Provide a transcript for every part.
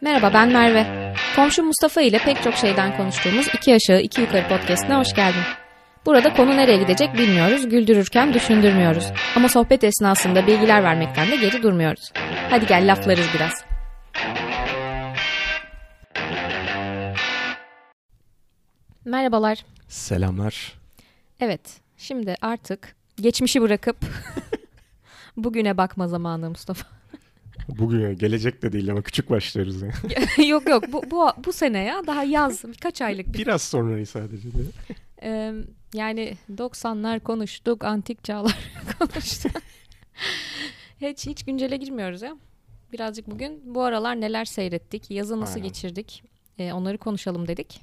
Merhaba ben Merve. Komşu Mustafa ile pek çok şeyden konuştuğumuz iki aşağı iki yukarı podcastine hoş geldin. Burada konu nereye gidecek bilmiyoruz, güldürürken düşündürmüyoruz. Ama sohbet esnasında bilgiler vermekten de geri durmuyoruz. Hadi gel laflarız biraz. Merhabalar. Selamlar. Evet, şimdi artık geçmişi bırakıp bugüne bakma zamanı Mustafa. Bugün gelecek de değil ama küçük başlıyoruz. Yani. yok yok bu, bu, bu sene ya daha yaz birkaç aylık bir. Biraz sonrayı sadece de. Ee, yani 90'lar konuştuk, antik çağlar konuştuk. hiç hiç güncele girmiyoruz ya. Birazcık bugün bu aralar neler seyrettik, yazı nasıl Aynen. geçirdik, ee, onları konuşalım dedik.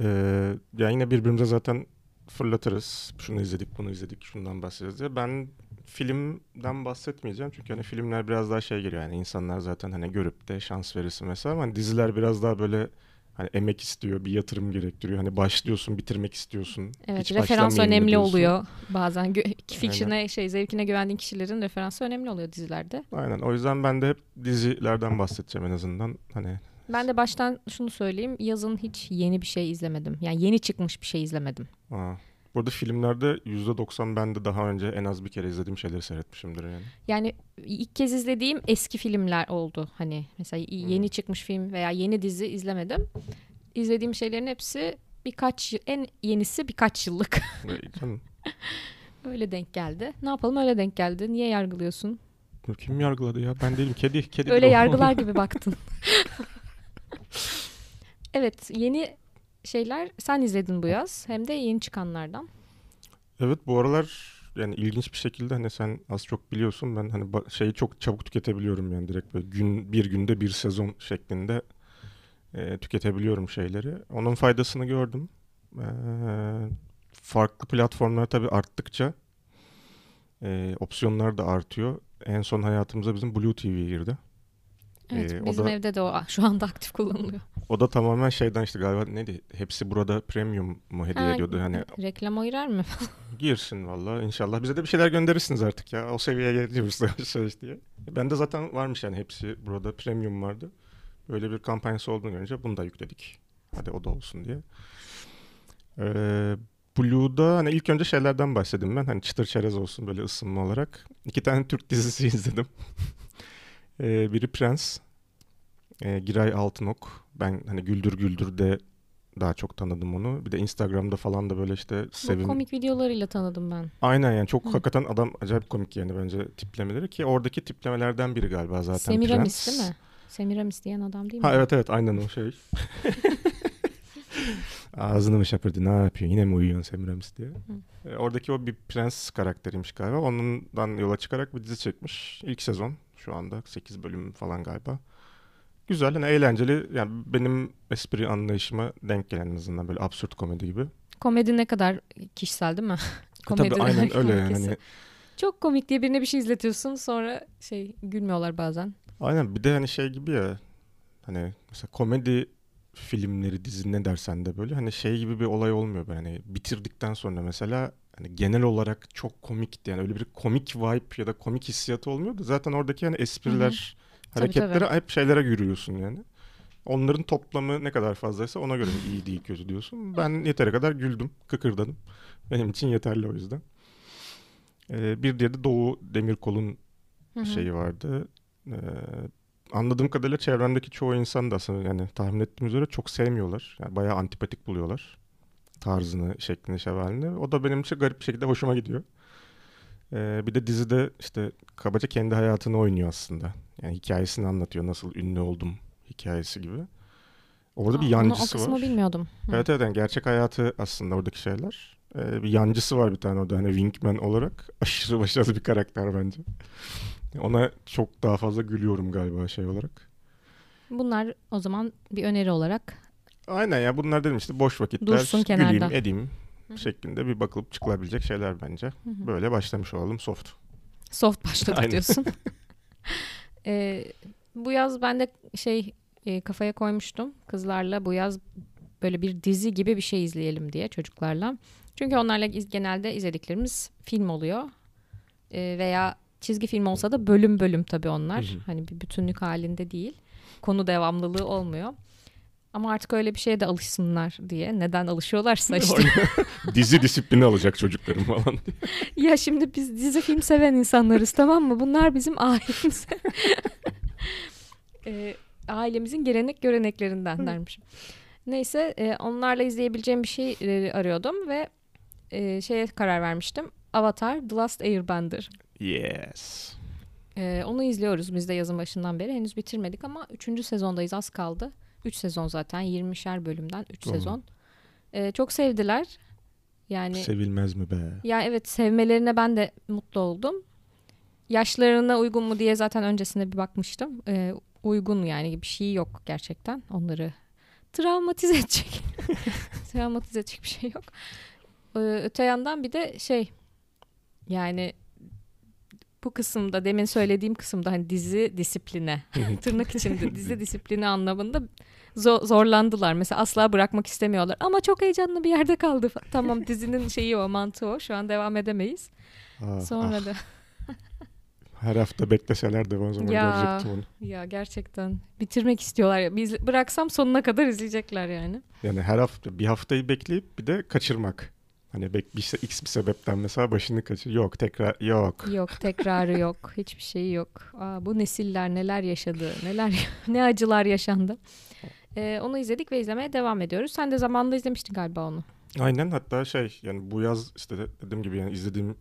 Ee, ya yine birbirimize zaten fırlatırız. Şunu izledik, bunu izledik, şundan bahsedeceğiz diye. Ben filmden bahsetmeyeceğim çünkü hani filmler biraz daha şey geliyor yani insanlar zaten hani görüp de şans verirsin mesela ama hani diziler biraz daha böyle hani emek istiyor, bir yatırım gerektiriyor. Hani başlıyorsun, bitirmek istiyorsun. Evet, Hiç referans önemli diyorsun. oluyor bazen. Gö- Fiction'e şey zevkine güvendiğin kişilerin referansı önemli oluyor dizilerde. Aynen. O yüzden ben de hep dizilerden bahsedeceğim en azından. Hani Ben de baştan şunu söyleyeyim. Yazın hiç yeni bir şey izlemedim. Yani yeni çıkmış bir şey izlemedim. Aa. Burada filmlerde %90 ben de daha önce en az bir kere izlediğim şeyleri seyretmişimdir yani. Yani ilk kez izlediğim eski filmler oldu. Hani mesela yeni çıkmış film veya yeni dizi izlemedim. İzlediğim şeylerin hepsi birkaç en yenisi birkaç yıllık. Öyle denk geldi. Ne yapalım öyle denk geldi. Niye yargılıyorsun? kim yargıladı ya? Ben değilim. Kedi. Kedi Öyle yargılar gibi baktın. evet yeni şeyler sen izledin bu yaz. Hem de yeni çıkanlardan. Evet bu aralar yani ilginç bir şekilde hani sen az çok biliyorsun ben hani şeyi çok çabuk tüketebiliyorum yani direkt böyle gün bir günde bir sezon şeklinde e, tüketebiliyorum şeyleri. Onun faydasını gördüm. Ee, farklı platformlar tabii arttıkça e, opsiyonlar da artıyor. En son hayatımıza bizim Blue TV girdi. Evet Ee, o bizim da- evde de o şu anda aktif kullanılıyor. O da tamamen şeyden işte galiba neydi? Hepsi burada premium mu hediye Ha, ediyordu? Hani Reklama girer mi? girsin valla inşallah. Bize de bir şeyler gönderirsiniz artık ya. O seviyeye geliyoruz yavaş yavaş diye. Bende zaten varmış yani hepsi burada premium vardı. Böyle bir kampanyası olduğunu görünce bunu da yükledik. Hadi o da olsun diye. Ee, Blue'da hani ilk önce şeylerden bahsedeyim ben. Hani çıtır çerez olsun böyle ısınma olarak. İki tane Türk dizisi izledim. Ee, biri Prens. Ee, Giray Altınok. Ben hani Güldür Güldür de daha çok tanıdım onu. Bir de Instagram'da falan da böyle işte Bu sevin. komik videolarıyla tanıdım ben. Aynen yani çok Hı. hakikaten adam acayip komik yani bence tiplemeleri ki oradaki tiplemelerden biri galiba zaten Semiramis Prens. değil mi? Semiramis diyen adam değil mi? Ha evet evet aynen o şey. Ağzını mı şapırdı ne yapıyor yine mi uyuyorsun Semiramis diye. E, oradaki o bir prens karakteriymiş galiba. Ondan yola çıkarak bir dizi çekmiş. İlk sezon şu anda 8 bölüm falan galiba. Güzel hani eğlenceli yani benim espri anlayışıma denk gelen en azından böyle absürt komedi gibi. Komedi ne kadar kişisel değil mi? E, Tabii aynen öyle yani. Hani Çok komik diye birine bir şey izletiyorsun sonra şey gülmüyorlar bazen. Aynen bir de hani şey gibi ya hani mesela komedi filmleri dizi ne dersen de böyle hani şey gibi bir olay olmuyor hani bitirdikten sonra mesela hani genel olarak çok komikti yani öyle bir komik vibe ya da komik hissiyatı olmuyor da zaten oradaki hani espriler Tabii, hareketleri tabii. hep şeylere yürüyorsun yani. Onların toplamı ne kadar fazlaysa ona göre iyi değil kötü diyorsun. Ben yeteri kadar güldüm, kıkırdadım. Benim için yeterli o yüzden. Ee, bir diğeri de Doğu Demirkol'un Hı hı. şeyi vardı. Ee, anladığım kadarıyla çevremdeki çoğu insan da aslında yani tahmin ettiğim üzere çok sevmiyorlar. Yani bayağı antipatik buluyorlar. Tarzını, şeklini, şevalini. O da benim için garip bir şekilde hoşuma gidiyor. Ee, bir de dizide işte kabaca kendi hayatını oynuyor aslında. Yani hikayesini anlatıyor. Nasıl ünlü oldum hikayesi gibi. Orada bir Aa, onu- yancısı O kısmı var. bilmiyordum. Hı. Evet evet yani gerçek hayatı aslında oradaki şeyler. Ee, bir yancısı var bir tane orada hani Wingman olarak. Aşırı başarılı bir karakter bence. Ona çok daha fazla gülüyorum galiba şey olarak. Bunlar o zaman bir öneri olarak Aynen ya bunlar dedim işte boş vakitler Dursun güleyim kenarda. edeyim Hı. şeklinde bir bakılıp çıkılabilecek şeyler bence. Hı hı. Böyle başlamış olalım soft. soft başladık Aynen. diyorsun. Ee, bu yaz ben de şey e, kafaya koymuştum kızlarla bu yaz böyle bir dizi gibi bir şey izleyelim diye çocuklarla. Çünkü onlarla iz- genelde izlediklerimiz film oluyor Ee, veya Çizgi film olsa da bölüm bölüm tabii onlar. Hı hı. Hani bir bütünlük halinde değil. Konu devamlılığı olmuyor. Ama artık öyle bir şeye de alışsınlar diye. Neden alışıyorlarsa işte. Dizi disiplini alacak çocuklarım falan. ya şimdi biz dizi film seven insanlarız tamam mı? Bunlar bizim ailemiz. Ee, ailemizin gelenek göreneklerinden dermişim. Neyse e, onlarla izleyebileceğim bir şey e, arıyordum ve e, şeye karar vermiştim. Avatar The Last Airbender. Yes. Ee, onu izliyoruz biz de yazın başından beri. Henüz bitirmedik ama 3. sezondayız az kaldı. 3 sezon zaten 20'şer bölümden 3 Doğru. sezon. Ee, çok sevdiler. Yani Sevilmez mi be? ya evet sevmelerine ben de mutlu oldum. Yaşlarına uygun mu diye zaten öncesinde bir bakmıştım. Ee, uygun yani bir şey yok gerçekten. Onları travmatize edecek. travmatize edecek bir şey yok. Ee, öte yandan bir de şey yani bu kısımda demin söylediğim kısımda hani dizi disipline tırnak içinde dizi disiplini anlamında zo- zorlandılar. Mesela asla bırakmak istemiyorlar. Ama çok heyecanlı bir yerde kaldı. Tamam dizinin şeyi o mantığı o. Şu an devam edemeyiz. Ah, Sonra ah. da Her hafta bekleseler de o zaman Ya. görecektim onu. ya gerçekten bitirmek istiyorlar. ya. Biz bıraksam sonuna kadar izleyecekler yani. Yani her hafta bir haftayı bekleyip bir de kaçırmak. Hani bek bir se- x bir sebepten mesela başını kaçır. Yok tekrar yok. Yok tekrarı yok. Hiçbir şey yok. Aa, bu nesiller neler yaşadı. Neler ne acılar yaşandı. Ee, onu izledik ve izlemeye devam ediyoruz. Sen de zamanında izlemiştin galiba onu. Aynen hatta şey yani bu yaz işte de- dediğim gibi yani izlediğim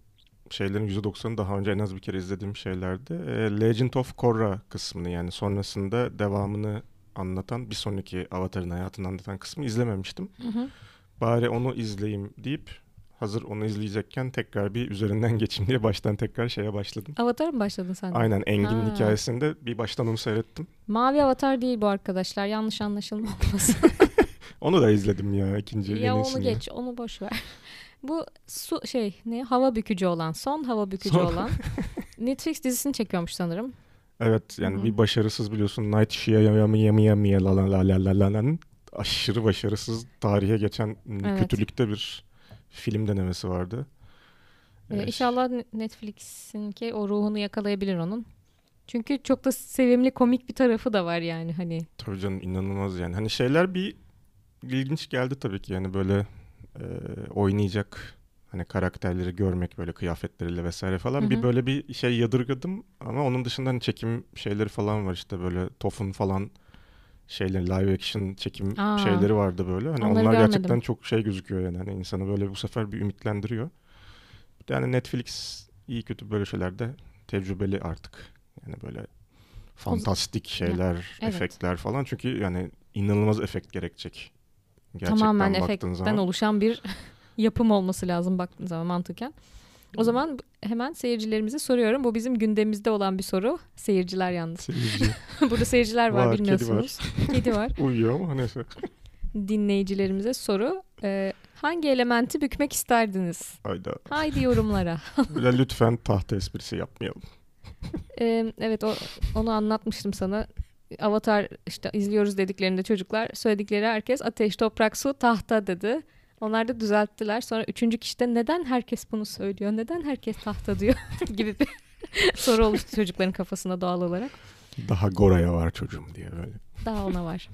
şeylerin %90'ı daha önce en az bir kere izlediğim şeylerdi. E, Legend of Korra kısmını yani sonrasında devamını anlatan bir sonraki Avatar'ın hayatını anlatan kısmı izlememiştim. Bari onu izleyeyim deyip hazır onu izleyecekken tekrar bir üzerinden geçeyim diye baştan tekrar şeye başladım. Avatar mı başladın sen de? Aynen Engin Ha. hikayesinde bir baştan onu seyrettim. Mavi Avatar değil bu arkadaşlar. Yanlış anlaşılma olmasın. Onu da izledim ya ikinci ya onu geç, onu boş ver. Bu su şey ne hava bükücü olan, son hava bükücü Son- olan Netflix dizisini çekiyormuş sanırım. Evet yani Hı hı. bir başarısız biliyorsun Night Shyamalan aşırı başarısız tarihe geçen Evet. kötülükte bir film denemesi vardı. Ee, Ee, inşallah Ne- Netflix'in ki o ruhunu yakalayabilir onun. Çünkü çok da sevimli komik bir tarafı da var yani hani. Tabii canım inanılmaz yani. Hani şeyler bir ilginç geldi tabii ki yani böyle e, oynayacak hani karakterleri görmek böyle kıyafetleriyle vesaire falan Hı hı. bir böyle bir şey yadırgadım ama onun dışında hani çekim şeyleri falan var işte böyle Toff'un falan şeyler live action çekim Aa. şeyleri vardı böyle. Hani onlar görmedim. gerçekten çok şey gözüküyor yani. Hani insanı böyle bu sefer bir ümitlendiriyor. Hani Netflix iyi kötü böyle şeylerde tecrübeli artık. Yani böyle fantastik şeyler, evet. efektler falan. Çünkü yani inanılmaz efekt gerekecek. Gerçekten tamamen efektten zaman. oluşan bir yapım olması lazım baktığın zaman mantıken. O zaman hemen seyircilerimize soruyorum. Bu bizim gündemimizde olan bir soru. Seyirciler yalnız. Seyirci Burada seyirciler var, Var, kedi bilmiyorsunuz. Kedi var. uyuyor ama neyse. Dinleyicilerimize soru. Ee, hangi elementi bükmek isterdiniz? Hayda. Haydi yorumlara. Lütfen tahta esprisi yapmayalım. Ee, evet o, onu anlatmıştım sana. Avatar işte izliyoruz dediklerinde çocuklar söyledikleri herkes ateş, toprak, su, tahta dedi. Onlar da düzelttiler. Sonra üçüncü kişide neden herkes bunu söylüyor? Neden herkes tahta diyor gibi bir soru oluştu çocukların kafasında doğal olarak. Daha Gora'ya var çocuğum diye böyle. Daha ona var.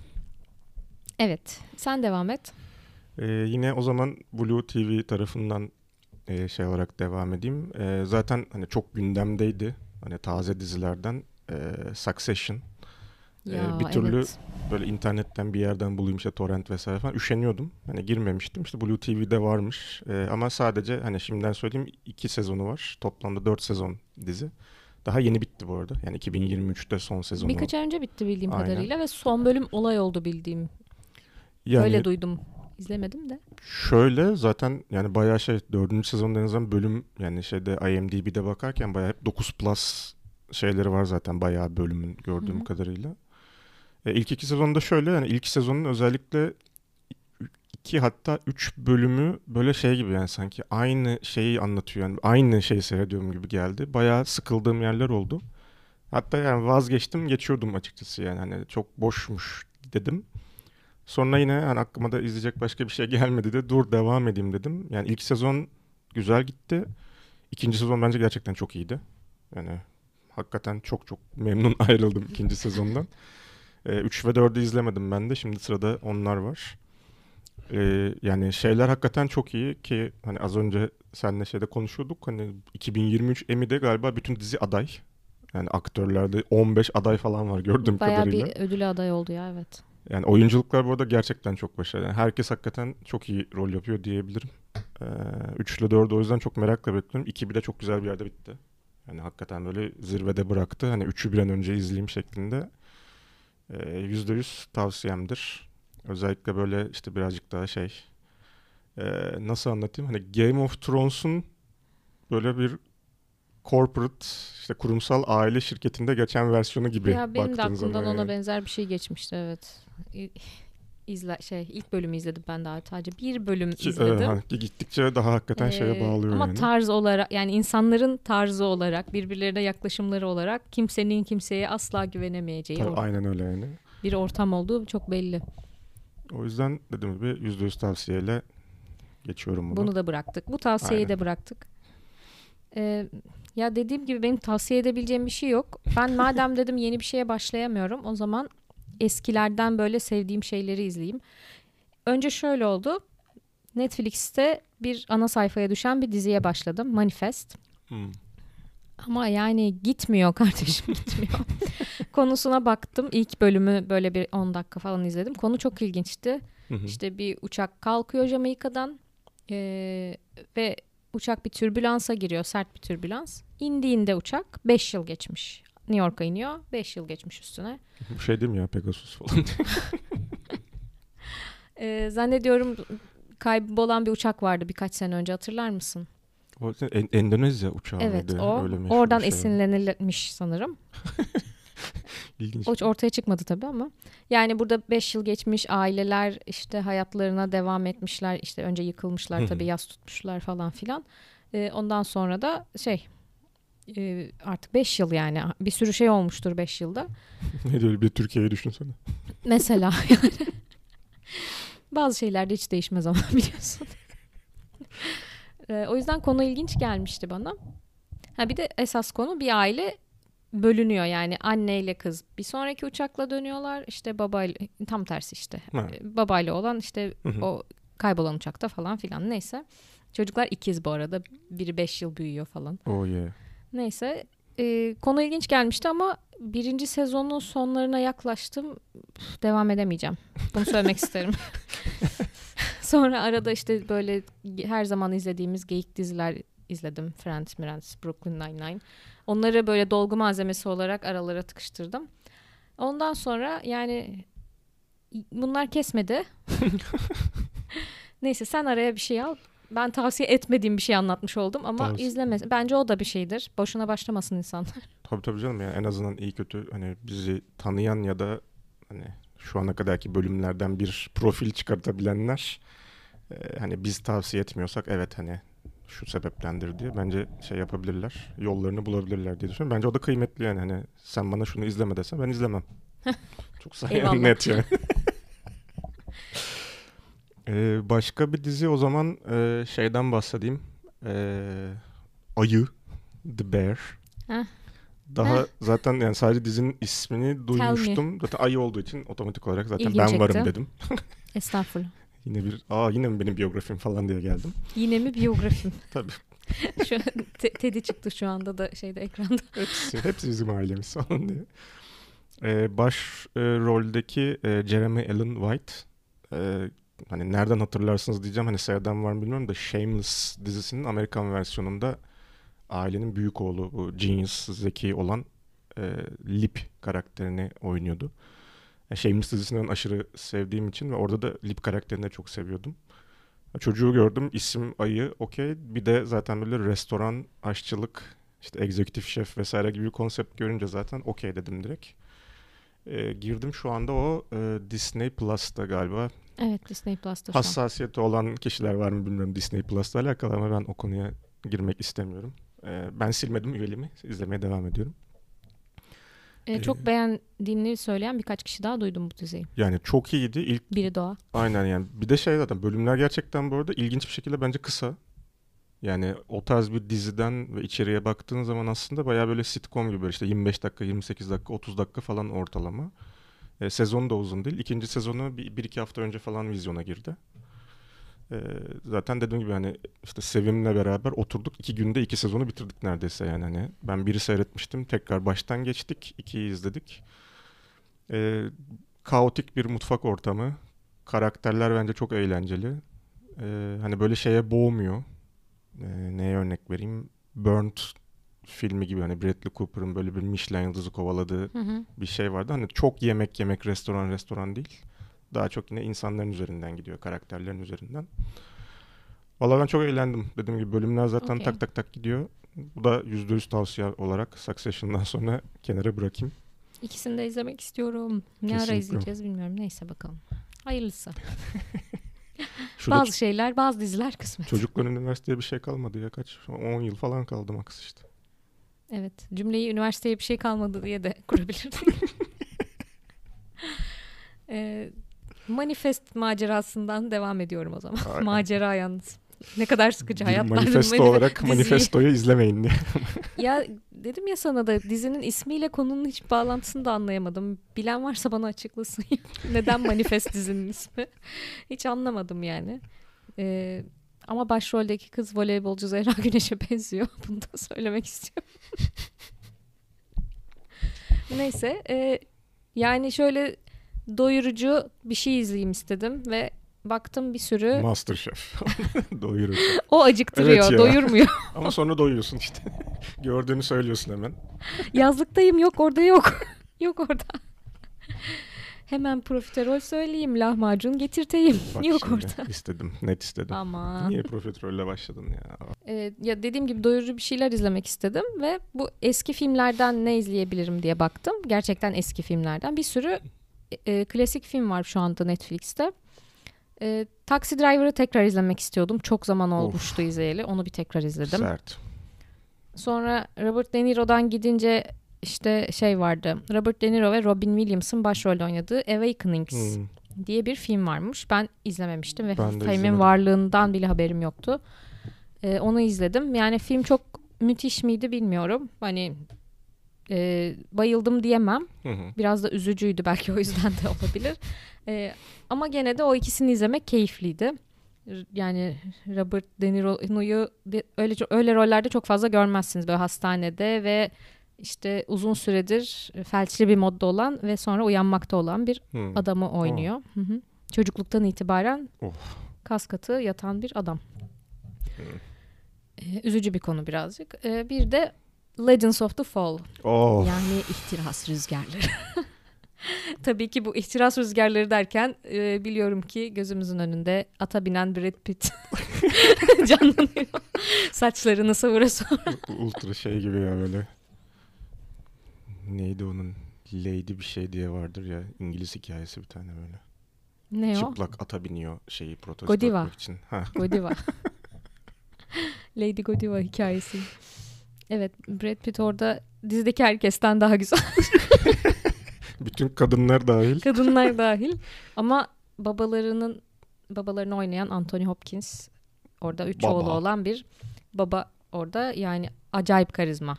Evet. Sen devam et. Ee, yine o zaman Blue TV tarafından e, şey olarak devam edeyim. E, zaten hani çok gündemdeydi. Hani taze dizilerden e, Succession. Ee, Ya, bir türlü evet. böyle internetten bir yerden bulayım işte torrent vesaire falan üşeniyordum. Hani girmemiştim. İşte Blue TV'de varmış. Ee, ama sadece hani şimdiden söyleyeyim iki sezonu var. Toplamda dört sezon dizi. Daha yeni bitti bu arada. Yani 2023'te son sezonu. Birkaç ay önce bitti bildiğim Aynen. kadarıyla ve son bölüm olay oldu bildiğim. yani Öyle duydum. İzlemedim de. şöyle zaten yani bayağı şey dördüncü sezonda en azından bölüm yani şeyde IMDb'de bakarken bayağı hep 9 plus şeyleri var zaten bayağı bölümün gördüğüm Hı hı. kadarıyla. E, ilk iki sezonda şöyle yani ilk sezonun özellikle iki hatta üç bölümü böyle şey gibi yani sanki aynı şeyi anlatıyor. Yani aynı şeyi seyrediyorum gibi geldi. Bayağı sıkıldığım yerler oldu. Hatta yani vazgeçtim geçiyordum açıkçası yani hani çok boşmuş dedim. Sonra yine hani aklıma da izleyecek başka bir şey gelmedi de dur devam edeyim dedim. Yani ilk sezon güzel gitti. İkinci sezon bence gerçekten çok iyiydi. Yani hakikaten çok çok memnun ayrıldım ikinci sezondan. 3 ve 4'ü izlemedim ben de. Şimdi sırada onlar var. Ee, yani şeyler hakikaten çok iyi ki hani az önce seninle şeyde konuşuyorduk. Hani 2023 Emmy'de galiba bütün dizi aday. Yani aktörlerde 15 aday falan var gördüğüm Bayağı kadarıyla. bir ödüle aday oldu ya evet. Yani oyunculuklar bu arada gerçekten çok başarılı. Yani herkes hakikaten çok iyi rol yapıyor diyebilirim. Ee, 3 ile 4'ü o yüzden çok merakla bekliyorum. 2 bir de çok güzel bir yerde bitti. Yani hakikaten böyle zirvede bıraktı. Hani 3'ü bir an önce izleyeyim şeklinde. Ee, %100 tavsiyemdir. Özellikle böyle işte birazcık daha şey e, nasıl anlatayım? Hani Game of Thrones'un böyle bir corporate işte kurumsal aile şirketinde geçen versiyonu gibi Ya benim de aklımdan zaman ona benzer bir şey geçmişti evet. İzle şey ilk bölümü izledim ben daha sadece bir bölüm Ki, e, izledim. hani gittikçe daha hakikaten şeye Ee, bağlıyor Ama yani. tarz olarak yani insanların tarzı olarak birbirlerine yaklaşımları olarak kimsenin kimseye asla güvenemeyeceği Tabii, aynen öyle yani. bir ortam olduğu çok belli. O yüzden dediğim gibi %100 tavsiyeyle geçiyorum bunu. Bunu da bıraktık. Bu tavsiyeyi Aynen. de bıraktık. Ee, ya dediğim gibi benim tavsiye edebileceğim bir şey yok. Ben madem dedim yeni bir şeye başlayamıyorum o zaman eskilerden böyle sevdiğim şeyleri izleyeyim. Önce şöyle oldu. Netflix'te bir ana sayfaya düşen bir diziye başladım. Manifest. Hmm. Ama yani gitmiyor kardeşim gitmiyor. Konusuna baktım. İlk bölümü böyle bir 10 dakika falan izledim. Konu çok ilginçti. Hı hı. İşte bir uçak kalkıyor Jamaika'dan eee, ve uçak bir türbülansa giriyor. Sert bir türbülans. İndiğinde uçak 5 yıl geçmiş. New York'a iniyor. 5 yıl geçmiş üstüne. Bu şey değil mi ya Pegasus falan. Eee, zannediyorum kaybolan bir uçak vardı birkaç sene önce hatırlar mısın? o En- Endonezya uçağı evet mıydı? o. Öyle Oradan şey. esinlenilmiş sanırım. İlginç. O ortaya çıkmadı tabii ama. Yani burada 5 yıl geçmiş aileler işte hayatlarına devam etmişler. İşte önce yıkılmışlar tabii yas tutmuşlar falan filan. Ee, ondan sonra da şey e, artık 5 yıl yani bir sürü şey olmuştur 5 yılda. ne diyor bir Türkiye'yi düşünsene. Mesela yani. Bazı şeyler de hiç değişmez ama biliyorsun. Ee, o yüzden konu ilginç gelmişti bana. Ha bir de esas konu bir aile bölünüyor yani anneyle kız bir sonraki uçakla dönüyorlar işte babayla tam tersi işte Ha. Ee, babayla olan işte Hı hı. o kaybolan uçakta falan filan neyse çocuklar ikiz bu arada biri 5 yıl büyüyor falan Oh yeah. Neyse e, konu ilginç gelmişti ama birinci sezonun sonlarına yaklaştım. Üf, Devam edemeyeceğim. Bunu söylemek isterim. Sonra arada işte böyle her zaman izlediğimiz geyik diziler izledim. Friends, Friends, Brooklyn Nine-Nine. Onları böyle dolgu malzemesi olarak aralara tıkıştırdım. Ondan sonra yani bunlar kesmedi. Neyse sen araya bir şey al. Ben tavsiye etmediğim bir şey anlatmış oldum ama Tavsiye- izleme. Bence o da bir şeydir. Boşuna başlamasın insanlar. Tabii tabii canım yani en azından iyi kötü hani bizi tanıyan ya da hani şu ana kadarki bölümlerden bir profil çıkartabilenler e, hani biz tavsiye etmiyorsak evet hani şu sebeplendir diye bence şey yapabilirler. Yollarını bulabilirler diye düşünüyorum. Bence o da kıymetli yani hani sen bana şunu izleme desen ben izlemem. Çok Eyvallah. net yani. Ee, başka bir dizi o zaman e, şeyden bahsedeyim. Ee, Ayı, The Bear. Heh. Daha Heh. zaten yani sadece dizinin ismini duymuştum. Zaten ayı olduğu için otomatik olarak zaten İlgin ben varım çekti. dedim. Estağfurullah. Yine bir aa yine mi benim biyografim falan diye geldim. Yine mi biyografim? Tabii. şu te- Teddy çıktı şu anda da şeyde ekranda. Hepsi, hepsi bizim ailemiz falan diye. Ee, baş e, roldeki e, Jeremy Allen White e, hani nereden hatırlarsınız diyeceğim hani sıradan var mı bilmiyorum da Shameless dizisinin Amerikan versiyonunda ailenin büyük oğlu bu genius zeki olan e, Lip karakterini oynuyordu. Yani Shameless dizisini aşırı sevdiğim için ve orada da Lip karakterini de çok seviyordum. Çocuğu gördüm isim ayı okey bir de zaten böyle restoran aşçılık işte executive şef vesaire gibi bir konsept görünce zaten okey dedim direkt. Ee, girdim şu anda o e, Disney Plus'ta galiba. Evet Disney Plus'ta. Hassasiyeti olan kişiler var mı bilmiyorum Disney Plus'la alakalı ama ben o konuya girmek istemiyorum. Ee, ben silmedim üyeliğimi. izlemeye devam ediyorum. Ee, çok Ee, beğendiğini söyleyen birkaç kişi daha duydum bu diziyi. Yani çok iyiydi. İlk Biri Doğa. aynen yani. Bir de şey zaten bölümler gerçekten bu arada ilginç bir şekilde bence kısa. Yani o tarz bir diziden ve içeriye baktığın zaman aslında bayağı böyle sitcom gibi işte 25 dakika, 28 dakika, 30 dakika falan ortalama. E, sezonu da uzun değil. İkinci sezonu bir, bir iki hafta önce falan vizyona girdi. E, zaten dediğim gibi hani işte Sevim'le beraber oturduk. iki günde iki sezonu bitirdik neredeyse yani. Hani ben biri seyretmiştim. Tekrar baştan geçtik. ikiyi izledik. E, kaotik bir mutfak ortamı. Karakterler bence çok eğlenceli. E, hani böyle şeye boğmuyor. E, neye örnek vereyim? Burnt filmi gibi hani Bradley Cooper'ın böyle bir Michelin yıldızı kovaladığı Hı hı. bir şey vardı. Hani çok yemek yemek restoran restoran değil. Daha çok yine insanların üzerinden gidiyor, karakterlerin üzerinden. Valla ben çok eğlendim. Dediğim gibi bölümler zaten Okey. tak tak tak gidiyor. Bu da %100 tavsiye olarak Succession'dan sonra kenara bırakayım. İkisini de izlemek istiyorum. Ne ara Kesinlikle. izleyeceğiz bilmiyorum. Neyse bakalım. Hayırlısı. Şurada bazı şeyler, bazı diziler kısmet. çocukların üniversiteye bir şey kalmadı ya kaç? 10 yıl falan kaldı max işte. Evet. Cümleyi üniversiteye bir şey kalmadı diye de kurabilirdik. Ee, manifest macerasından devam ediyorum o zaman. Aynen. Macera yalnız. Ne kadar sıkıcı hayatlar. manifesto olarak Diziyi- manifestoyu izlemeyin diye. Ya dedim ya sana da dizinin ismiyle konunun hiç bağlantısını da anlayamadım. Bilen varsa bana açıklasın. Neden manifest dizinin ismi? Hiç anlamadım yani. Ee, ama başroldeki kız voleybolcu Zehra Güneş'e benziyor. Bunu da söylemek istiyorum. Neyse. e, yani şöyle doyurucu bir şey izleyeyim istedim ve baktım bir sürü. Masterchef. Doyurucu. O acıktırıyor, Evet doyurmuyor. Ama sonra doyuyorsun işte. Gördüğünü söylüyorsun hemen. Yazlıktayım yok orada yok. yok orada. Hemen profiterol söyleyeyim lahmacun getirteyim. Bak yok şimdi orada. istedim. Net istedim. Ama Niye profiterolle başladın ya? Ee, ya dediğim gibi doyurucu bir şeyler izlemek istedim ve bu eski filmlerden ne izleyebilirim diye baktım. Gerçekten eski filmlerden bir sürü e, klasik film var şu anda Netflix'te. E, Taxi Driver'ı tekrar izlemek istiyordum. Çok zaman olmuştu izleyeli. Onu bir tekrar izledim. Sert. Sonra Robert De Niro'dan gidince işte şey vardı. Robert De Niro ve Robin Williams'ın başrolde oynadığı Awakenings Hmm. diye bir film varmış. Ben izlememiştim ve filmin varlığından bile haberim yoktu. Ee, onu izledim. Yani film çok müthiş miydi bilmiyorum. Hani e, bayıldım diyemem. Hı hı. Biraz da üzücüydü belki o yüzden de olabilir. Ee, ama gene de o ikisini izlemek keyifliydi. Yani Robert De Niro'yu öyle öyle rollerde çok fazla görmezsiniz böyle hastanede ve işte uzun süredir felçli bir modda olan ve sonra uyanmakta olan bir Hı. adamı oynuyor. Hı hı. Çocukluktan itibaren Of. kas katı yatan bir adam. Ee, üzücü bir konu birazcık. Ee, bir de Legends of the Fall. Of. Yani ihtiras rüzgarları. Tabii ki bu ihtiras rüzgarları derken e, biliyorum ki gözümüzün önünde ata binen Brad Pitt canlanıyor. Saçlarını savura savura. Ultra şey gibi ya böyle. Neydi onun? Lady bir şey diye vardır ya. İngiliz hikayesi bir tane böyle. Ne o? Çıplak ata biniyor şeyi protesto Godiva. etmek için. Ha. Godiva. Lady Godiva hikayesi. Evet Brad Pitt orada dizideki herkesten daha güzel. Bütün kadınlar dahil. Kadınlar dahil. Ama babalarının babalarını oynayan Anthony Hopkins orada üç Baba. oğlu olan bir baba orada yani acayip karizma.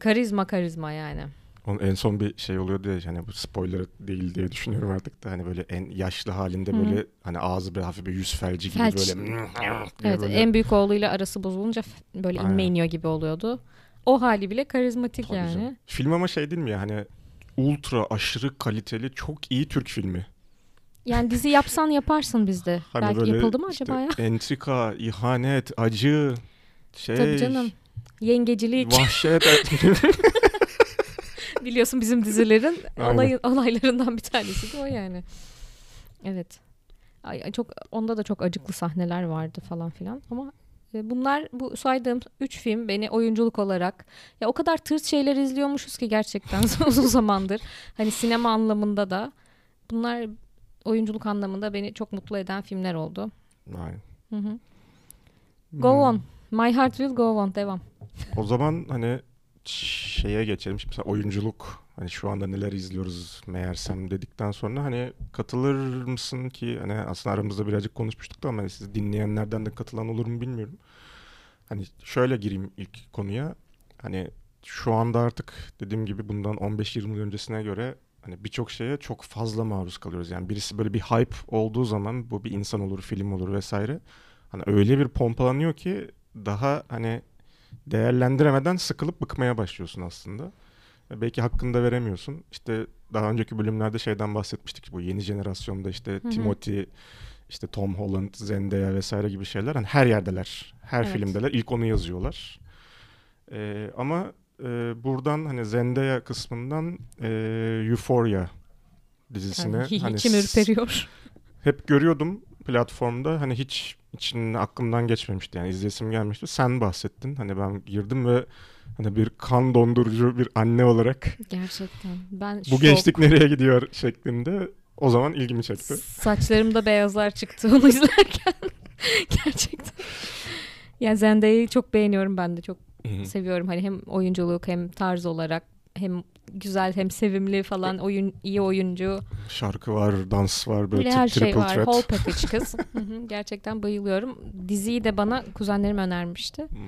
karizma karizma yani. Onun en son bir şey oluyordu ya hani bu spoiler değil diye düşünüyorum artık da hani böyle en yaşlı halinde böyle hani ağzı bir hafif bir yüz felci gibi Felç. böyle diye Evet böyle- en büyük oğluyla arası bozulunca böyle inme Aynen. iniyor gibi oluyordu. O hali bile karizmatik Tabii yani. canım. Film ama şey değil mi ya hani ultra aşırı kaliteli çok iyi Türk filmi. Yani dizi yapsan yaparsın bizde. Hani Belki yapıldı mı işte acaba ya? Entrika, ihanet, acı, şey, Tabii canım. Yengecilik vahşet. biliyorsun bizim dizilerin olay, olaylarından bir tanesi de o yani. Evet. Ay, çok onda da çok acıklı sahneler vardı falan filan ama e, bunlar bu saydığım üç film beni oyunculuk olarak ya o kadar tırt şeyler izliyormuşuz ki gerçekten uzun zamandır. Hani sinema anlamında da bunlar oyunculuk anlamında beni çok mutlu eden filmler oldu. Aynen. Hı hı. Go Hmm. on. My heart will go on. Devam. O zaman hani şeye geçelim. Şimdi mesela oyunculuk hani şu anda neler izliyoruz meğersem dedikten sonra hani katılır mısın ki hani aslında aramızda birazcık konuşmuştuk da ama hani siz dinleyenlerden de katılan olur mu bilmiyorum. hani şöyle gireyim ilk konuya. Hani şu anda artık dediğim gibi bundan 15-20 yıl öncesine göre hani birçok şeye çok fazla maruz kalıyoruz. Yani birisi böyle bir hype olduğu zaman bu bir insan olur, film olur vesaire. Hani öyle bir pompalanıyor ki daha hani değerlendiremeden sıkılıp bıkmaya başlıyorsun aslında. Belki hakkında veremiyorsun. İşte daha önceki bölümlerde şeyden bahsetmiştik. Bu yeni jenerasyonda işte Hı hı. Timothy, işte Tom Holland, Zendaya vesaire gibi şeyler. Hani her yerdeler. Her Evet. filmdeler. İlk onu yazıyorlar. Ee, ama e, buradan hani Zendaya kısmından e, Euphoria dizisine Yani hani içim ürperiyor. hep görüyordum platformda. Hani hiç için aklımdan geçmemişti. Yani izleyesim gelmişti. Sen bahsettin. Hani ben girdim ve hani bir kan dondurucu bir anne olarak Gerçekten. Ben bu şok. gençlik nereye gidiyor şeklinde o zaman ilgimi çekti. Saçlarımda beyazlar çıktı onu izlerken. Gerçekten. Yani Zendaya'yı çok beğeniyorum ben de çok seviyorum. Hani hem oyunculuk hem tarz olarak hem güzel hem sevimli falan oyun iyi oyuncu. Şarkı var, dans var, böyle Böyle her şey triple var. threat. Whole package kız. Gerçekten bayılıyorum. Diziyi de bana kuzenlerim önermişti. Hmm.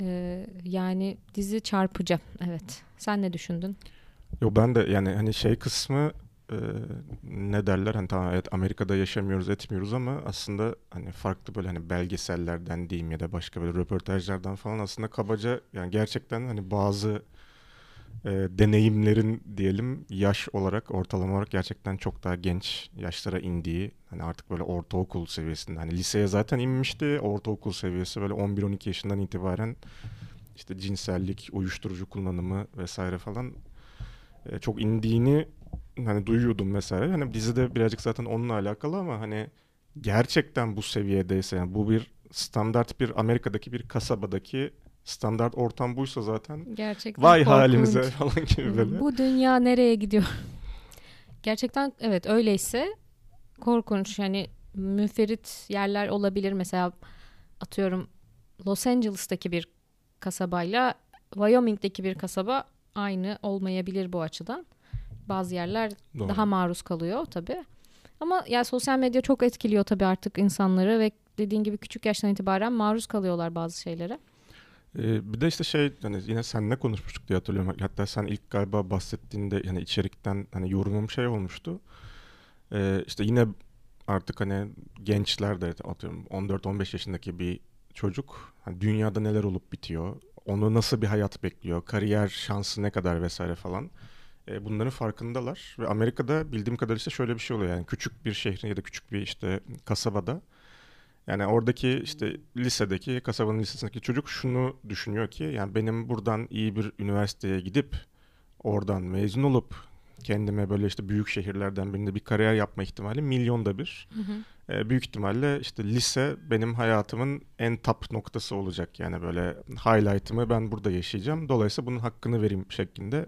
Ee, yani dizi çarpıcı. Evet. Sen ne düşündün? Yo ben de yani hani şey kısmı e, ne derler hani tamam evet Amerika'da yaşamıyoruz etmiyoruz ama aslında hani farklı böyle hani belgesellerden diyeyim ya da başka böyle röportajlardan falan aslında kabaca yani gerçekten hani bazı e, deneyimlerin diyelim yaş olarak ortalama olarak gerçekten çok daha genç yaşlara indiği hani artık böyle ortaokul seviyesinde hani liseye zaten inmişti ortaokul seviyesi böyle 11-12 yaşından itibaren işte cinsellik, uyuşturucu kullanımı vesaire falan e, çok indiğini hani duyuyordum mesela. Hani dizide birazcık zaten onunla alakalı ama hani gerçekten bu seviyedeyse yani bu bir standart bir Amerika'daki bir kasabadaki standart ortam buysa zaten Gerçekten vay korkunç. halimize falan gibi böyle. Bu dünya nereye gidiyor? Gerçekten evet öyleyse korkunç yani müferit yerler olabilir. Mesela atıyorum Los Angeles'taki bir kasabayla Wyoming'deki bir kasaba aynı olmayabilir bu açıdan. Bazı yerler Doğru. daha maruz kalıyor tabii. Ama ya sosyal medya çok etkiliyor tabii artık insanları ve dediğin gibi küçük yaştan itibaren maruz kalıyorlar bazı şeylere. Ee, bir de işte şey hani yine seninle konuşmuştuk diye hatırlıyorum. Hatta sen ilk galiba bahsettiğinde yani içerikten hani yorumum şey olmuştu. Ee, işte yine artık hani gençler de atıyorum 14-15 yaşındaki bir çocuk hani dünyada neler olup bitiyor. Onu nasıl bir hayat bekliyor, kariyer şansı ne kadar vesaire falan. Ee, bunların farkındalar ve Amerika'da bildiğim kadarıyla işte şöyle bir şey oluyor yani küçük bir şehrin ya da küçük bir işte kasabada yani oradaki işte lisedeki, kasabanın lisesindeki çocuk şunu düşünüyor ki yani benim buradan iyi bir üniversiteye gidip oradan mezun olup kendime böyle işte büyük şehirlerden birinde bir kariyer yapma ihtimali milyonda bir. Ee, büyük ihtimalle işte lise benim hayatımın en top noktası olacak. Yani böyle highlight'ımı ben burada yaşayacağım. Dolayısıyla bunun hakkını vereyim şeklinde.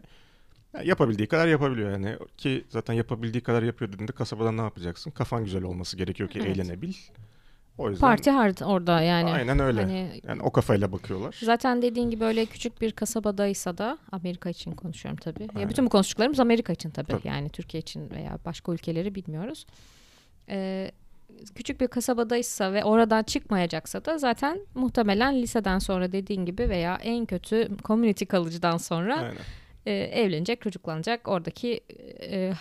Ya yapabildiği kadar yapabiliyor yani ki zaten yapabildiği kadar yapıyor dediğinde kasabada ne yapacaksın? Kafan güzel olması gerekiyor ki Evet. eğlenebil. O yüzden Parti hard orada yani. aynen öyle. Hani Yani o kafayla bakıyorlar. Zaten dediğin gibi öyle küçük bir kasabadaysa da Amerika için konuşuyorum tabii. Ya Aynen. bütün bu konuştuklarımız Amerika için tabii. Tabii. Yani Türkiye için veya başka ülkeleri bilmiyoruz. Ee, küçük bir kasabadaysa ve oradan çıkmayacaksa da zaten muhtemelen liseden sonra dediğin gibi veya en kötü community kalıcıdan sonra Aynen. e, evlenecek, çocuklanacak. Oradaki e,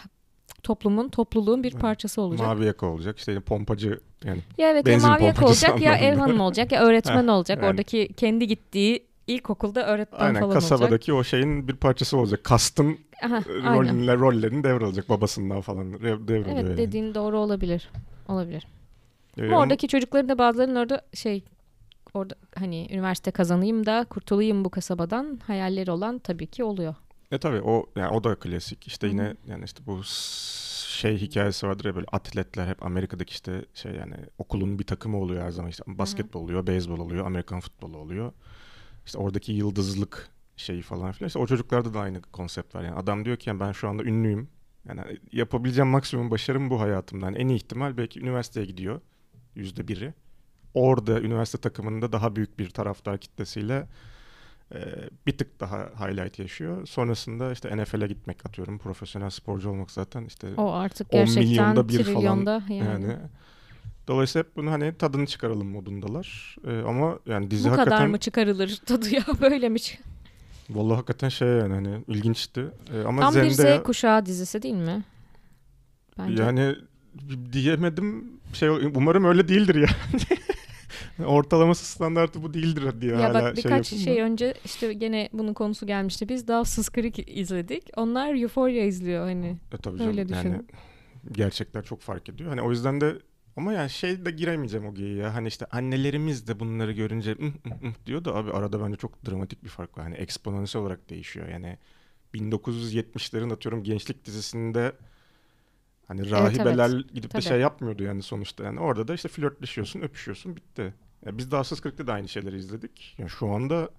toplumun, topluluğun bir parçası olacak. Mavi yaka olacak. İşte pompacı yani Ya evet ya mavi yaka olacak ya ev anlamında. hanımı olacak ya öğretmen olacak. yani. Oradaki kendi gittiği ilkokulda öğretmen aynen falan olacak. kasabadaki o şeyin bir parçası olacak. Kastım aynen. roller, rollerini devralacak babasından falan devralıyor Evet yani. dediğin doğru olabilir. Olabilir. Ee, ama- oradaki çocukların da bazılarının orada şey orada hani üniversite kazanayım da kurtulayım bu kasabadan hayalleri olan tabii ki oluyor. E tabii o yani o da klasik. İşte yine yani işte bu şey hikayesi vardır ya böyle atletler hep Amerika'daki işte şey yani okulun bir takımı oluyor her zaman işte basketbol oluyor, beyzbol oluyor, Amerikan futbolu oluyor. İşte oradaki yıldızlık şeyi falan filan. İşte o çocuklarda da aynı konsept var. Yani adam diyor ki yani ben şu anda ünlüyüm. Yani yapabileceğim maksimum başarım bu hayatımdan. En iyi ihtimal belki üniversiteye gidiyor. Yüzde biri. Orada üniversite takımında daha büyük bir taraftar kitlesiyle e, bir tık daha highlight yaşıyor. Sonrasında işte NFL'e gitmek atıyorum. Profesyonel sporcu olmak zaten işte O artık 10 gerçekten milyonda bir falan yani. yani Dolayısıyla hep bunu hani tadını çıkaralım modundalar. Ee, ama yani dizi Bu hakikaten kadar mı çıkarılır tadı ya böyle mi? çık- vallahi hakikaten şey yani hani ilginçti. Ee, ama Tam bir Zendaya Z kuşağı dizisi değil mi? Bence. yani diyemedim şey umarım öyle değildir ya. Ortalaması standartı bu değildir diye ya hala bak birkaç şey, şey, önce işte gene bunun konusu gelmişti. Biz Dawson's Creek izledik. Onlar Euphoria izliyor hani. E, tabii canım. Öyle yani düşünün. gerçekler çok fark ediyor. Hani o yüzden de ama yani şey de giremeyeceğim o geyiğe ya. Hani işte annelerimiz de bunları görünce "ıh, ıh, ıh" diyor da abi arada bence çok dramatik bir fark var. Hani eksponansiyel olarak değişiyor. Yani 1970'lerin atıyorum gençlik dizisinde hani rahibeler gidip de Tabii. şey yapmıyordu yani sonuçta. Yani orada da işte flörtleşiyorsun, öpüşüyorsun, bitti. Ya biz de Asas 40'ta da aynı şeyleri izledik. Yani şu anda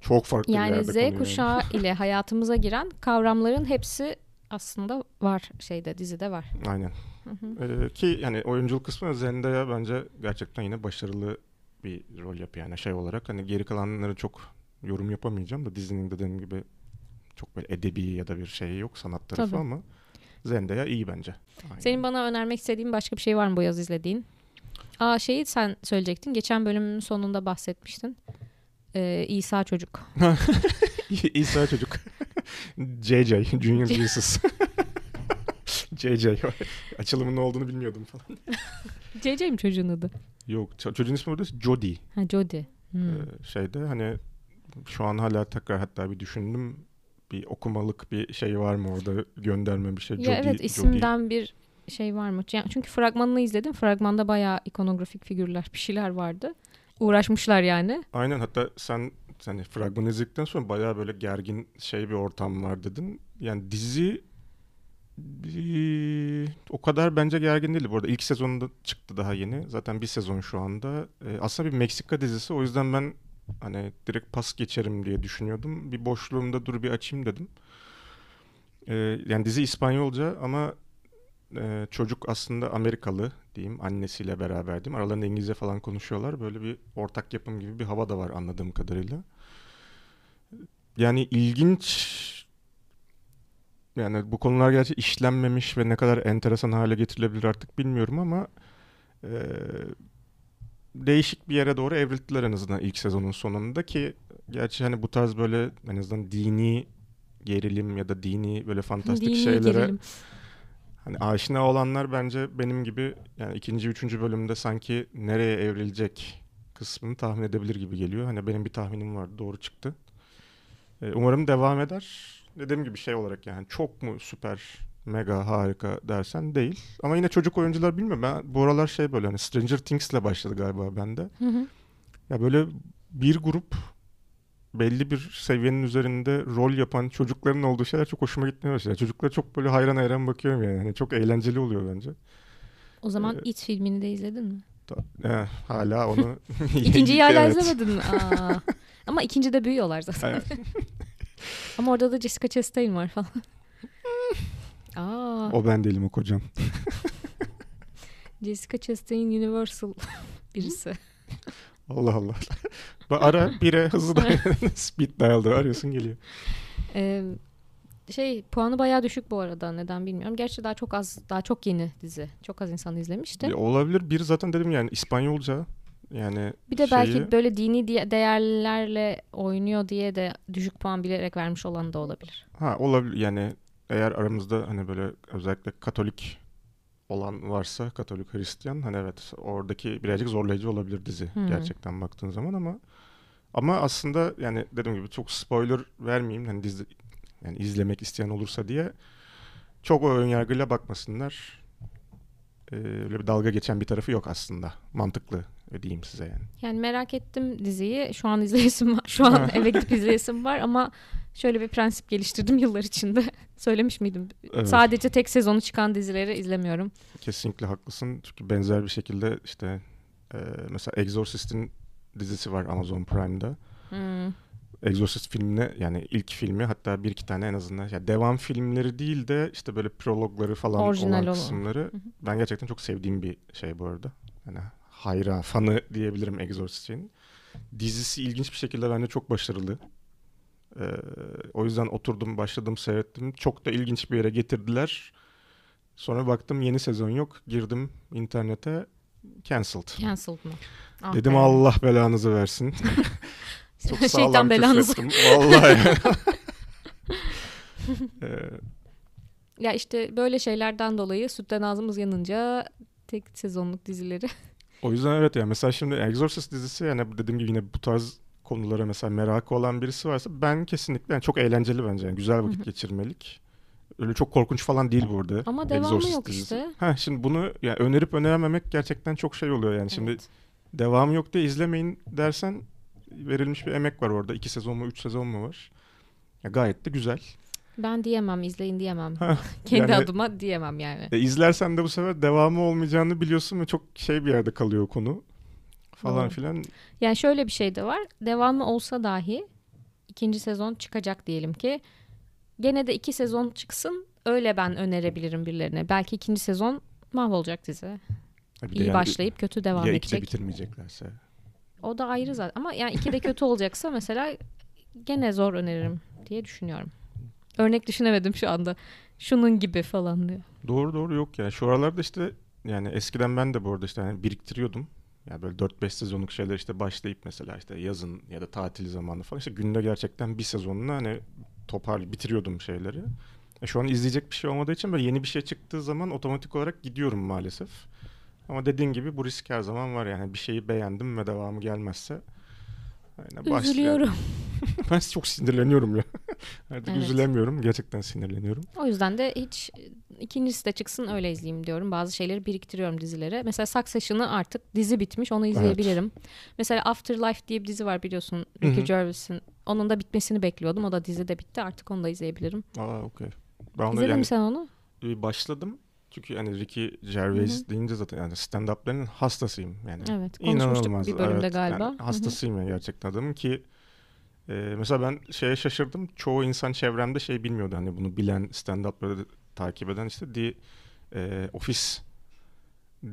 çok farklı bir Yani yerde Z yani. kuşağı ile hayatımıza giren kavramların hepsi aslında var şeyde dizide var. Aynen. Hı hı. Ee, ki yani oyunculuk kısmı Zendaya bence gerçekten yine başarılı bir rol yapıyor yani şey olarak. Hani geri kalanları çok yorum yapamayacağım da dizinin dediğim gibi çok böyle edebi ya da bir şey yok sanat tarafı Tabii. ama Zendaya iyi bence. Aynen. Senin bana önermek istediğin başka bir şey var mı bu yaz izlediğin? Aa şeyi sen söyleyecektin. Geçen bölümün sonunda bahsetmiştin. Ee, İsa çocuk. İsa çocuk. JJ, Junior Jesus. JJ. Açılımın ne olduğunu bilmiyordum falan. CC mi çocuğun adı? Yok ço- çocuğun ismi burada Jody. Ha Jody. Hmm. Ee, şeyde hani şu an hala tekrar hatta bir düşündüm bir okumalık bir şey var mı orada gönderme bir şey. ya Jody- evet Jody- isimden bir şey var mı? Çünkü fragmanını izledim. Fragmanda bayağı ikonografik figürler, bir şeyler vardı. Uğraşmışlar yani. Aynen hatta sen hani fragmanı izledikten sonra bayağı böyle gergin şey bir ortam var dedin. Yani dizi o kadar bence gergin değildi. Bu arada ilk sezonunda çıktı daha yeni. Zaten bir sezon şu anda. Ee, aslında bir Meksika dizisi. O yüzden ben hani direkt pas geçerim diye düşünüyordum. Bir boşluğumda dur bir açayım dedim. Ee, yani dizi İspanyolca ama e, çocuk aslında Amerikalı diyeyim. Annesiyle beraber diyeyim. Aralarında İngilizce falan konuşuyorlar. Böyle bir ortak yapım gibi bir hava da var anladığım kadarıyla. Yani ilginç yani bu konular gerçi işlenmemiş ve ne kadar enteresan hale getirilebilir artık bilmiyorum ama e, değişik bir yere doğru evrildiler en azından ilk sezonun sonunda ki gerçi hani bu tarz böyle en azından dini gerilim ya da dini böyle fantastik Dini şeylere gerilim. Hani aşina olanlar bence benim gibi yani ikinci, üçüncü bölümde sanki nereye evrilecek kısmını tahmin edebilir gibi geliyor. Hani benim bir tahminim vardı doğru çıktı. Ee, umarım devam eder. Dediğim gibi şey olarak yani çok mu süper, mega, harika dersen değil. Ama yine çocuk oyuncular bilmiyorum. Ben bu aralar şey böyle hani Stranger Things'le başladı galiba bende. Hı hı. Ya böyle bir grup belli bir seviyenin üzerinde rol yapan çocukların olduğu şeyler çok hoşuma gitmeye başladı. Çocuklara çok böyle hayran hayran bakıyorum yani. Hani çok eğlenceli oluyor bence. O zaman Ee, It filmini de izledin mi? Ta- eh, hala onu... İkinciyi hala Evet. izlemedin mi? Aa. Ama ikincide büyüyorlar zaten. Evet. Ama orada da Jessica Chastain var falan. Aa, O ben değilim o kocam. Jessica Chastain Universal birisi. Allah Allah. Ara bire hızlı da speed dial'da arıyorsun geliyor. Ee, şey puanı bayağı düşük bu arada neden bilmiyorum. Gerçi daha çok az daha çok yeni dizi. Çok az insan izlemişti. Ya olabilir. Bir zaten dedim yani İspanyolca yani Bir de şeyi- belki böyle dini değerlerle oynuyor diye de düşük puan bilerek vermiş olan da olabilir. ha olabilir yani eğer aramızda hani böyle özellikle Katolik olan varsa Katolik Hristiyan hani evet oradaki birazcık zorlayıcı olabilir dizi Hmm. gerçekten baktığın zaman ama ama aslında yani dediğim gibi çok spoiler vermeyeyim hani dizi yani izlemek isteyen olursa diye çok o ön yargıyla bakmasınlar. Ee, öyle bir dalga geçen bir tarafı yok aslında. Mantıklı diyeyim size yani. Yani merak ettim diziyi. Şu an izleyesim var. Şu an eve gidip izleyesim var ama şöyle bir prensip geliştirdim yıllar içinde. Söylemiş miydim? Evet. Sadece tek sezonu çıkan dizileri izlemiyorum. Kesinlikle haklısın. Çünkü benzer bir şekilde işte e, mesela Exorcist'in dizisi var Amazon Prime'da. Hmm. Exorcist filmine yani ilk filmi hatta bir iki tane en azından ya devam filmleri değil de işte böyle prologları falan Orijinal olan kısımları hı. ben gerçekten çok sevdiğim bir şey bu arada. Yani hayran, fanı diyebilirim Exorcist'in. Dizisi ilginç bir şekilde bence çok başarılı. Ee, o yüzden oturdum, başladım, seyrettim. Çok da ilginç bir yere getirdiler. Sonra baktım yeni sezon yok. Girdim internete. cancelled. Cancelled mı? Ah Dedim be. Allah belanızı versin. Çok sağlam Şeytan belanızı. Vallahi. Ee, Ya işte böyle şeylerden dolayı sütten ağzımız yanınca tek sezonluk dizileri. o yüzden evet ya mesela şimdi Exorcist dizisi yani dediğim gibi yine bu tarz konulara mesela merakı olan birisi varsa ben kesinlikle yani çok eğlenceli bence. Yani güzel vakit geçirmelik. Öyle çok korkunç falan değil burada. Ama devamı Exorcist yok dizisi. işte. Ha şimdi bunu yani önerip önerememek gerçekten çok şey oluyor yani. Şimdi Evet. devamı yok diye izlemeyin dersen verilmiş bir emek var orada. İki sezon mu, üç sezon mu var? Ya gayet de güzel. Ben diyemem, izleyin diyemem. Ha, Kendi yani- adıma diyemem yani. E, izlersen de bu sefer devamı olmayacağını biliyorsun ve çok şey bir yerde kalıyor konu falan Doğru. filan. Yani şöyle bir şey de var. Devamı olsa dahi ikinci sezon çıkacak diyelim ki. Gene de iki sezon çıksın. Öyle ben önerebilirim birilerine. Belki ikinci sezon mahvolacak dizi. Bir de İyi yani başlayıp kötü devam ya edecek. bitirmeyeceklerse. O da ayrı zaten. Ama yani ikide kötü olacaksa mesela gene zor öneririm diye düşünüyorum. Örnek düşünemedim şu anda. Şunun gibi falan diyor. Doğru doğru yok ya. Şu aralarda işte yani eskiden ben de bu arada işte hani biriktiriyordum. Yani böyle 4-5 sezonluk şeyler işte başlayıp mesela işte yazın ya da tatil zamanı falan işte günde gerçekten bir sezonunu hani topar bitiriyordum şeyleri. E şu an izleyecek bir şey olmadığı için böyle yeni bir şey çıktığı zaman otomatik olarak gidiyorum maalesef. Ama dediğin gibi bu risk her zaman var yani bir şeyi beğendim ve devamı gelmezse başlıyor. Üzülüyorum. ben çok sinirleniyorum ya. Artık Evet. üzülemiyorum. Gerçekten sinirleniyorum. O yüzden de hiç ikincisi de çıksın öyle izleyeyim diyorum. Bazı şeyleri biriktiriyorum dizilere. Mesela Succession'ı artık dizi bitmiş onu izleyebilirim. Mesela Afterlife diye bir dizi var biliyorsun Ricky. Gervais'in. Onun da bitmesini bekliyordum. O da dizi de bitti. Artık onu da izleyebilirim. Aa okey. İzledin yani mi sen onu? bir başladım. Çünkü yani Ricky Gervais deyince zaten yani stand-up'ların hastasıyım yani. Evet konuşmuştuk İnanılmaz. bir bölümde evet. galiba. Yani hastasıyım yani gerçekten adamın ki e, mesela ben şeye şaşırdım. Çoğu insan çevremde şey bilmiyordu hani bunu bilen stand-up'ları takip eden işte The e, Office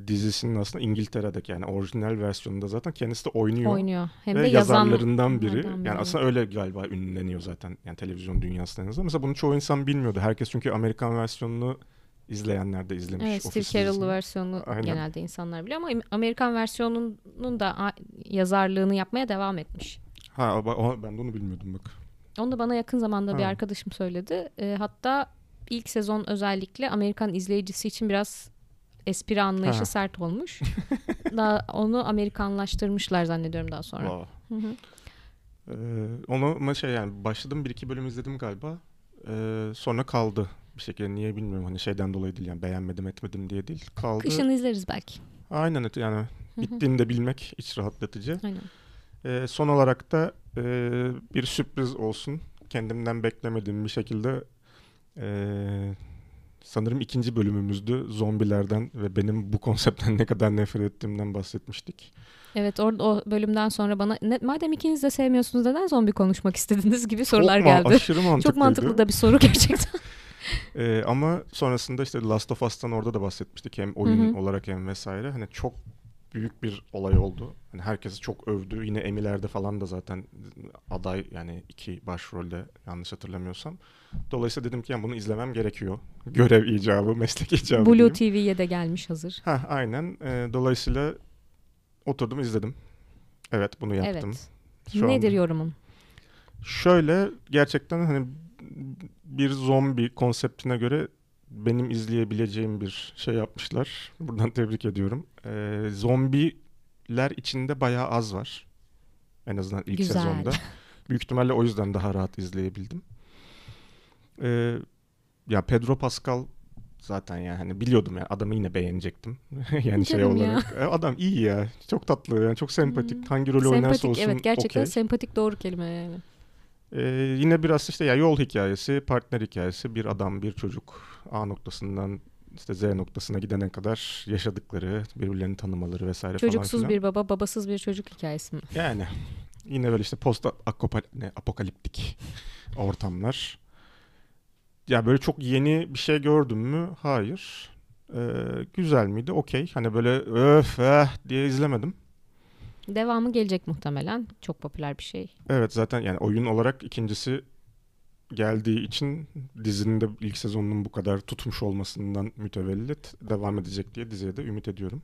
dizisinin aslında İngiltere'deki yani orijinal versiyonunda zaten kendisi de oynuyor. Oynuyor. Hem Ve de yazan yazarlarından biri. yazanlardan Yani aslında öyle galiba ünleniyor zaten. Yani televizyon dünyasında en azından. Mesela bunu çoğu insan bilmiyordu. Herkes çünkü Amerikan versiyonunu izleyenler de izlemiş. Evet Steve Carell'lı versiyonu Aynen. genelde insanlar biliyor ama Amerikan versiyonunun da yazarlığını yapmaya devam etmiş. Ha o- ben de onu bilmiyordum bak. Onu da bana yakın zamanda bir Ha. arkadaşım söyledi. E, hatta ilk sezon özellikle Amerikan izleyicisi için biraz espri anlayışı Ha. sert olmuş. daha onu Amerikanlaştırmışlar zannediyorum daha sonra. Wow. Hı hı. Ee, onu ama şey yani başladım bir iki bölüm izledim galiba. Ee, sonra kaldı bir şekilde niye bilmiyorum hani şeyden dolayı değil yani beğenmedim etmedim diye değil kaldı. Kışın izleriz belki. Aynen yani bittiğini de bilmek iç rahatlatıcı. Aynen. Ee, son olarak da e, bir sürpriz olsun. Kendimden beklemediğim bir şekilde e, sanırım ikinci bölümümüzdü. Zombilerden ve benim bu konseptten ne kadar nefret ettiğimden bahsetmiştik. Evet orada o bölümden sonra bana ne, madem ikiniz de sevmiyorsunuz neden zombi konuşmak istediniz gibi sorular Çok geldi. Aşırı mantıklıydı. Çok mantıklı da bir soru gerçekten. Ee, ama sonrasında işte Last of Us'tan orada da bahsetmiştik. Hem oyun Hı hı. olarak hem vesaire. Hani çok büyük bir olay oldu. Hani herkesi çok övdü. Yine Emmy'lerde falan da zaten aday yani iki başrolde yanlış hatırlamıyorsam. Dolayısıyla dedim ki yani bunu izlemem gerekiyor. Görev icabı, meslek icabı. Blue. TV'ye de gelmiş hazır. Heh, aynen. Ee, dolayısıyla oturdum izledim. Evet bunu yaptım. Evet. Şu Nedir anda- yorumun? Şöyle gerçekten hani bir zombi konseptine göre benim izleyebileceğim bir şey yapmışlar. Buradan tebrik ediyorum. Ee, zombiler içinde bayağı az var. En azından ilk Güzel. sezonda. Büyük ihtimalle o yüzden daha rahat izleyebildim. Ee, ya Pedro Pascal zaten yani hani biliyordum yani adamı yine beğenecektim. yani şey Canım ya. olarak. E, Adam iyi ya. Çok tatlı yani çok sempatik. Hmm. Hangi rolü oynarsa Sempatik olsun evet gerçekten okey. sempatik doğru kelime yani. Ee, yine biraz işte ya yol hikayesi, partner hikayesi, bir adam, bir çocuk A noktasından işte Z noktasına gidene kadar yaşadıkları, birbirlerini tanımaları vesaire Çocuksuz falan filan. bir baba babasız bir çocuk hikayesi mi? Yani yine böyle işte post apokaliptik ortamlar. Ya böyle çok yeni bir şey gördüm mü? Hayır. Ee, güzel miydi? Okey. Hani böyle öf eh diye izlemedim. Devamı gelecek muhtemelen. Çok popüler bir şey. Evet zaten yani oyun olarak ikincisi geldiği için dizinin de ilk sezonunun bu kadar tutmuş olmasından mütevellit devam edecek diye diziye de ümit ediyorum.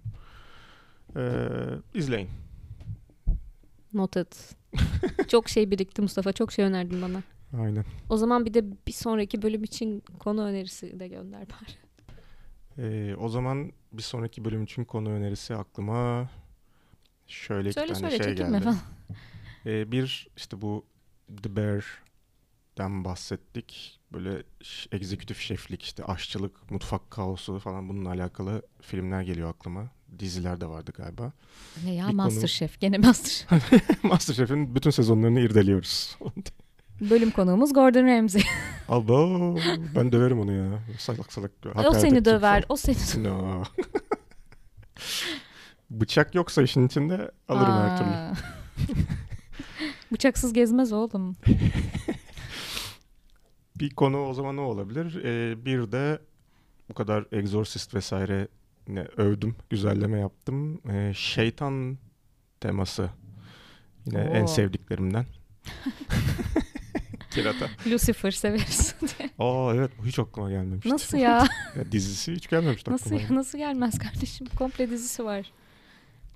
Ee, izleyin. Noted. çok şey birikti Mustafa. Çok şey önerdin bana. Aynen. O zaman bir de bir sonraki bölüm için konu önerisi de gönder bari. Ee, o zaman bir sonraki bölüm için konu önerisi aklıma şöyle Söyle iki tane söyle şey geldi. falan. Ee, bir işte bu The Bear'den bahsettik. Böyle egzekutif şeflik, işte aşçılık, mutfak kaosu falan bununla alakalı filmler geliyor aklıma. Diziler de vardı galiba. Ne ya Bir konu- Masterchef. Gene Masterchef. Masterchef'in bütün sezonlarını irdeliyoruz. Bölüm konuğumuz Gordon Ramsay. Abo, ben döverim onu ya. Salak salak. o hakaret seni döver. falan. O seni No. Bıçak yoksa işin içinde alırım her türlü. Aa. Bıçaksız gezmez oğlum. Bir konu o zaman ne olabilir? Ee, bir de bu kadar Exorcist vesaire ne övdüm, güzelleme yaptım. Ee, şeytan teması yine en Oo. sevdiklerimden. Kirata. Lucifer severiz. Aa evet bu hiç aklıma gelmemişti. Nasıl ya? Ya dizisi hiç gelmemişti Nasıl aklıma. ya? Nasıl gelmez kardeşim? Komple dizisi var.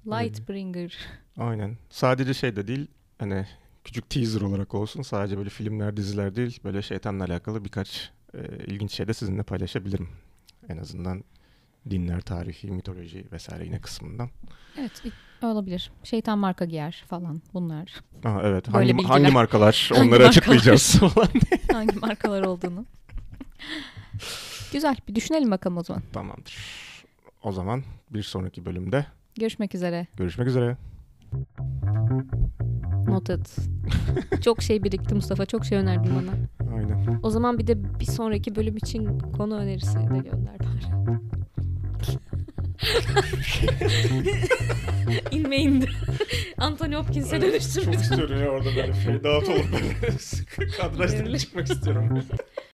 Lightbringer. Aynen. Sadece şey de değil hani küçük teaser olarak olsun. Sadece böyle filmler, diziler değil. Böyle şeytanla alakalı birkaç e, ilginç şey de sizinle paylaşabilirim. En azından dinler, tarihi, mitoloji vesaire yine kısmından. Evet olabilir. Şeytan marka giyer falan bunlar. Aa, evet. Böyle Hangi, bilgiler. hangi markalar? Hangi Onları markalar? açıklayacağız falan. Hangi markalar olduğunu. Güzel. Bir düşünelim bakalım o zaman. Tamamdır. O zaman bir sonraki bölümde Görüşmek üzere. görüşmek üzere. Noted. çok şey birikti Mustafa. Çok şey önerdin bana. Aynen. O zaman bir de bir sonraki bölüm için konu önerisi de gönder bari. İnme indi. Anthony Hopkins'e dönüştürmüş. istiyorum ya orada böyle fade out olup böyle kadrajdan çıkmak istiyorum.